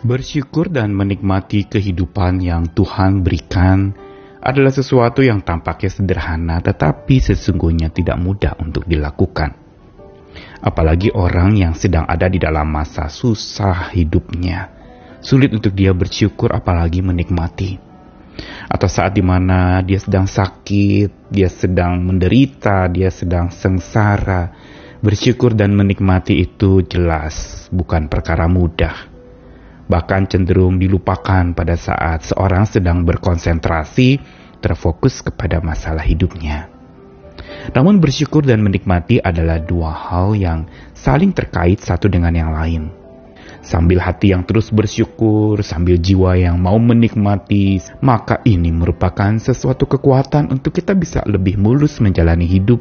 Bersyukur dan menikmati kehidupan yang Tuhan berikan adalah sesuatu yang tampaknya sederhana, tetapi sesungguhnya tidak mudah untuk dilakukan. Apalagi orang yang sedang ada di dalam masa susah hidupnya, sulit untuk dia bersyukur, apalagi menikmati. Atau saat di mana dia sedang sakit, dia sedang menderita, dia sedang sengsara, bersyukur dan menikmati itu jelas bukan perkara mudah bahkan cenderung dilupakan pada saat seorang sedang berkonsentrasi terfokus kepada masalah hidupnya. Namun bersyukur dan menikmati adalah dua hal yang saling terkait satu dengan yang lain. Sambil hati yang terus bersyukur, sambil jiwa yang mau menikmati, maka ini merupakan sesuatu kekuatan untuk kita bisa lebih mulus menjalani hidup,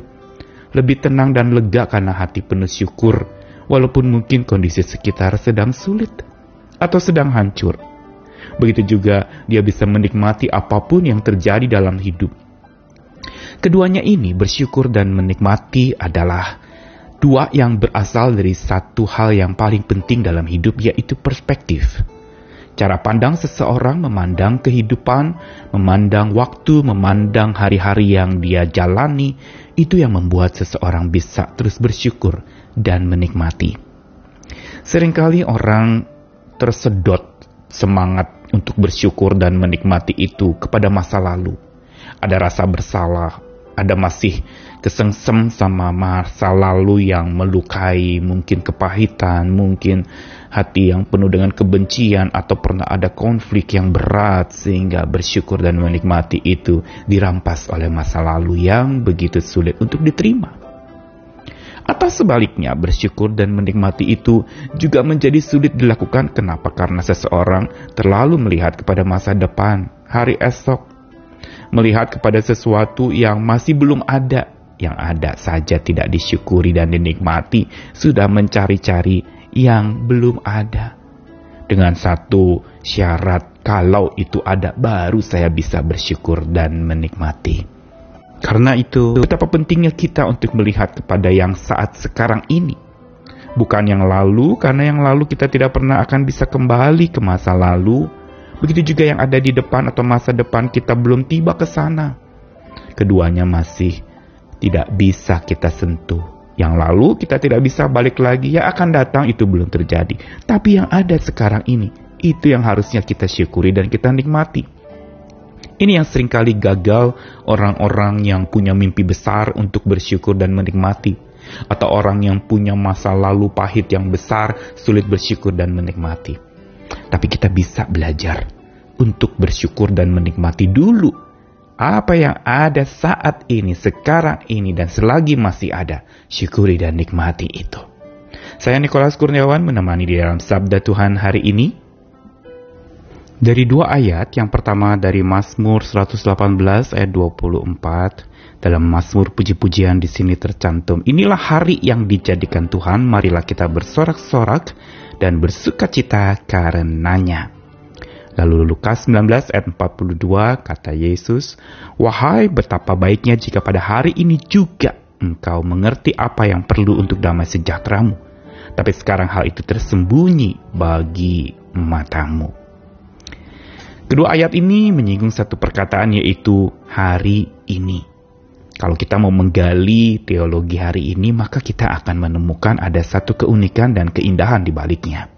lebih tenang dan lega karena hati penuh syukur, walaupun mungkin kondisi sekitar sedang sulit atau sedang hancur. Begitu juga dia bisa menikmati apa pun yang terjadi dalam hidup. Keduanya ini bersyukur dan menikmati adalah dua yang berasal dari satu hal yang paling penting dalam hidup yaitu perspektif. Cara pandang seseorang memandang kehidupan, memandang waktu, memandang hari-hari yang dia jalani, itu yang membuat seseorang bisa terus bersyukur dan menikmati. Seringkali orang tersedot semangat untuk bersyukur dan menikmati itu kepada masa lalu. Ada rasa bersalah, ada masih kesengsem sama masa lalu yang melukai, mungkin kepahitan, mungkin hati yang penuh dengan kebencian atau pernah ada konflik yang berat sehingga bersyukur dan menikmati itu dirampas oleh masa lalu yang begitu sulit untuk diterima. Atau sebaliknya, bersyukur dan menikmati itu juga menjadi sulit dilakukan. Kenapa? Karena seseorang terlalu melihat kepada masa depan, hari esok, melihat kepada sesuatu yang masih belum ada, yang ada saja tidak disyukuri dan dinikmati, sudah mencari-cari yang belum ada. Dengan satu syarat, kalau itu ada, baru saya bisa bersyukur dan menikmati. Karena itu, betapa pentingnya kita untuk melihat kepada yang saat sekarang ini. Bukan yang lalu, karena yang lalu kita tidak pernah akan bisa kembali ke masa lalu. Begitu juga yang ada di depan atau masa depan kita belum tiba ke sana. Keduanya masih tidak bisa kita sentuh. Yang lalu kita tidak bisa balik lagi, ya akan datang itu belum terjadi. Tapi yang ada sekarang ini, itu yang harusnya kita syukuri dan kita nikmati. Ini yang sering kali gagal orang-orang yang punya mimpi besar untuk bersyukur dan menikmati. Atau orang yang punya masa lalu pahit yang besar, sulit bersyukur dan menikmati. Tapi kita bisa belajar untuk bersyukur dan menikmati dulu apa yang ada saat ini, sekarang ini, dan selagi masih ada. Syukuri dan nikmati itu. Saya Nikolas Kurniawan menemani di dalam Sabda Tuhan hari ini dari dua ayat, yang pertama dari Mazmur 118 ayat 24, dalam Mazmur puji-pujian di sini tercantum, inilah hari yang dijadikan Tuhan, marilah kita bersorak-sorak dan bersuka cita karenanya. Lalu Lukas 19 ayat 42 kata Yesus, Wahai betapa baiknya jika pada hari ini juga engkau mengerti apa yang perlu untuk damai sejahteramu. Tapi sekarang hal itu tersembunyi bagi matamu. Kedua ayat ini menyinggung satu perkataan yaitu hari ini. Kalau kita mau menggali teologi hari ini, maka kita akan menemukan ada satu keunikan dan keindahan di baliknya.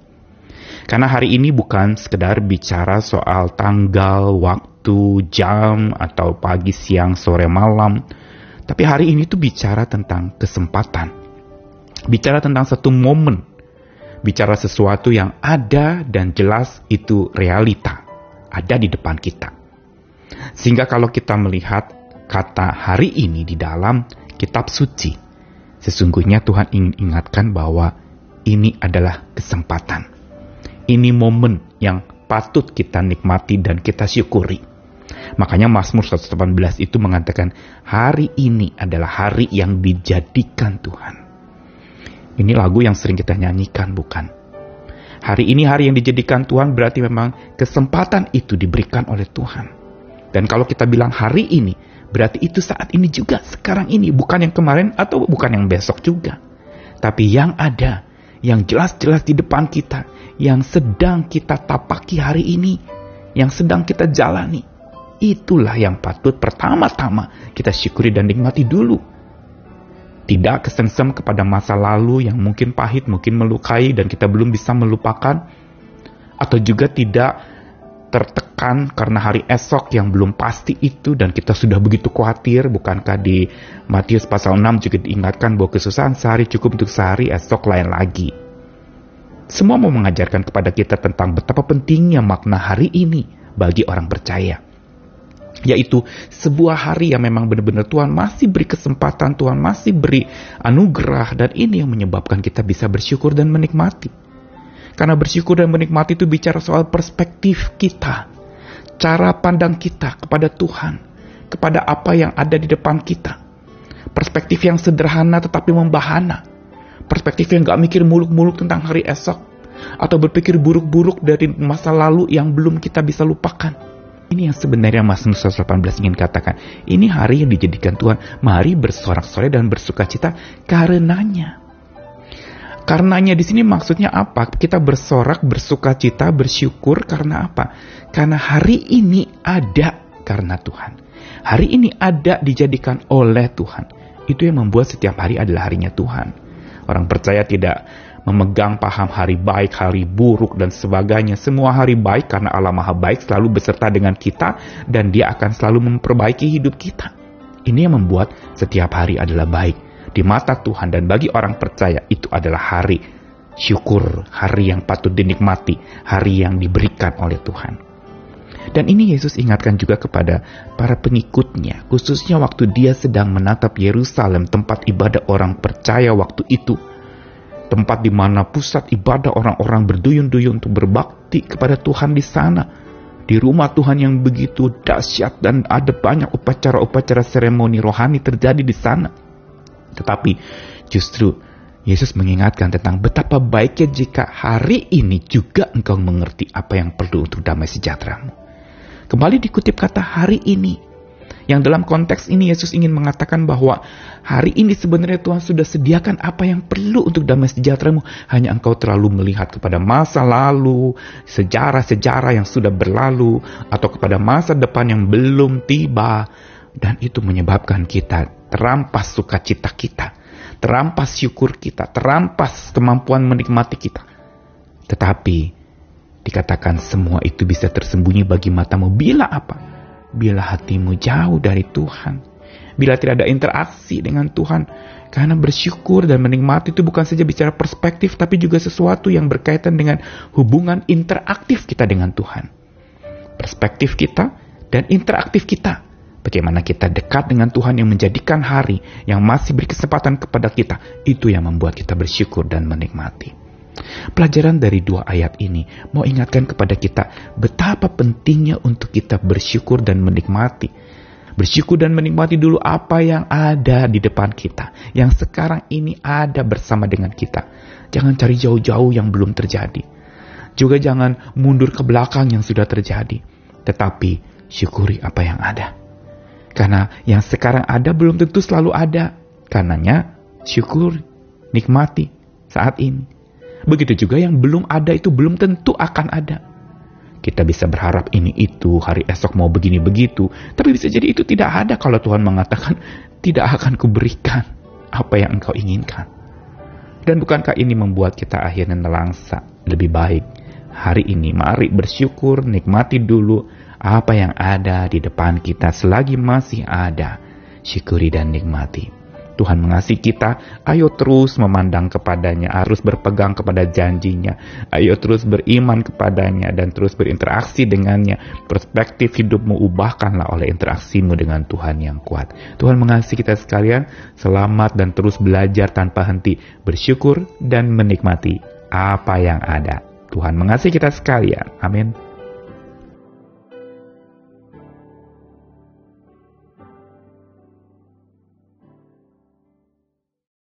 Karena hari ini bukan sekedar bicara soal tanggal, waktu, jam, atau pagi, siang, sore, malam. Tapi hari ini tuh bicara tentang kesempatan. Bicara tentang satu momen. Bicara sesuatu yang ada dan jelas itu realita ada di depan kita. Sehingga kalau kita melihat kata hari ini di dalam kitab suci, sesungguhnya Tuhan ingin ingatkan bahwa ini adalah kesempatan. Ini momen yang patut kita nikmati dan kita syukuri. Makanya Mazmur 118 itu mengatakan hari ini adalah hari yang dijadikan Tuhan. Ini lagu yang sering kita nyanyikan bukan? Hari ini hari yang dijadikan Tuhan berarti memang kesempatan itu diberikan oleh Tuhan. Dan kalau kita bilang hari ini, berarti itu saat ini juga, sekarang ini, bukan yang kemarin atau bukan yang besok juga. Tapi yang ada, yang jelas-jelas di depan kita, yang sedang kita tapaki hari ini, yang sedang kita jalani. Itulah yang patut pertama-tama kita syukuri dan nikmati dulu. Tidak kesengsem kepada masa lalu yang mungkin pahit, mungkin melukai dan kita belum bisa melupakan. Atau juga tidak tertekan karena hari esok yang belum pasti itu dan kita sudah begitu khawatir bukankah di Matius pasal 6 juga diingatkan bahwa kesusahan sehari cukup untuk sehari esok lain lagi semua mau mengajarkan kepada kita tentang betapa pentingnya makna hari ini bagi orang percaya yaitu sebuah hari yang memang benar-benar Tuhan masih beri kesempatan Tuhan masih beri anugerah dan ini yang menyebabkan kita bisa bersyukur dan menikmati karena bersyukur dan menikmati itu bicara soal perspektif kita, cara pandang kita kepada Tuhan, kepada apa yang ada di depan kita. Perspektif yang sederhana tetapi membahana. Perspektif yang gak mikir muluk-muluk tentang hari esok. Atau berpikir buruk-buruk dari masa lalu yang belum kita bisa lupakan. Ini yang sebenarnya Mas Nusa 18 ingin katakan. Ini hari yang dijadikan Tuhan. Mari bersorak-sorai dan bersuka cita karenanya. Karenanya di sini maksudnya apa? Kita bersorak, bersuka cita, bersyukur karena apa? Karena hari ini ada karena Tuhan. Hari ini ada dijadikan oleh Tuhan. Itu yang membuat setiap hari adalah harinya Tuhan. Orang percaya tidak memegang paham hari baik, hari buruk, dan sebagainya. Semua hari baik karena Allah Maha Baik selalu beserta dengan kita dan dia akan selalu memperbaiki hidup kita. Ini yang membuat setiap hari adalah baik di mata Tuhan dan bagi orang percaya itu adalah hari syukur, hari yang patut dinikmati, hari yang diberikan oleh Tuhan. Dan ini Yesus ingatkan juga kepada para pengikutnya, khususnya waktu dia sedang menatap Yerusalem, tempat ibadah orang percaya waktu itu. Tempat di mana pusat ibadah orang-orang berduyun-duyun untuk berbakti kepada Tuhan di sana. Di rumah Tuhan yang begitu dahsyat dan ada banyak upacara-upacara seremoni rohani terjadi di sana. Tetapi justru Yesus mengingatkan tentang betapa baiknya jika hari ini juga engkau mengerti apa yang perlu untuk damai sejahteramu. Kembali dikutip kata hari ini. Yang dalam konteks ini Yesus ingin mengatakan bahwa hari ini sebenarnya Tuhan sudah sediakan apa yang perlu untuk damai sejahteramu. Hanya engkau terlalu melihat kepada masa lalu, sejarah-sejarah yang sudah berlalu, atau kepada masa depan yang belum tiba. Dan itu menyebabkan kita terampas sukacita kita, terampas syukur kita, terampas kemampuan menikmati kita. Tetapi dikatakan semua itu bisa tersembunyi bagi matamu bila apa? Bila hatimu jauh dari Tuhan. Bila tidak ada interaksi dengan Tuhan. Karena bersyukur dan menikmati itu bukan saja bicara perspektif, tapi juga sesuatu yang berkaitan dengan hubungan interaktif kita dengan Tuhan. Perspektif kita dan interaktif kita Bagaimana kita dekat dengan Tuhan yang menjadikan hari yang masih beri kesempatan kepada kita, itu yang membuat kita bersyukur dan menikmati. Pelajaran dari dua ayat ini mau ingatkan kepada kita betapa pentingnya untuk kita bersyukur dan menikmati. Bersyukur dan menikmati dulu apa yang ada di depan kita, yang sekarang ini ada bersama dengan kita. Jangan cari jauh-jauh yang belum terjadi. Juga jangan mundur ke belakang yang sudah terjadi. Tetapi syukuri apa yang ada. Karena yang sekarang ada belum tentu selalu ada. Karenanya syukur, nikmati saat ini. Begitu juga yang belum ada itu belum tentu akan ada. Kita bisa berharap ini itu, hari esok mau begini begitu. Tapi bisa jadi itu tidak ada kalau Tuhan mengatakan tidak akan kuberikan apa yang engkau inginkan. Dan bukankah ini membuat kita akhirnya nelangsa lebih baik? Hari ini mari bersyukur, nikmati dulu apa yang ada di depan kita selagi masih ada. Syukuri dan nikmati. Tuhan mengasihi kita, ayo terus memandang kepadanya, harus berpegang kepada janjinya, ayo terus beriman kepadanya dan terus berinteraksi dengannya. Perspektif hidupmu ubahkanlah oleh interaksimu dengan Tuhan yang kuat. Tuhan mengasihi kita sekalian, selamat dan terus belajar tanpa henti, bersyukur dan menikmati apa yang ada. Tuhan mengasihi kita sekalian. Amin.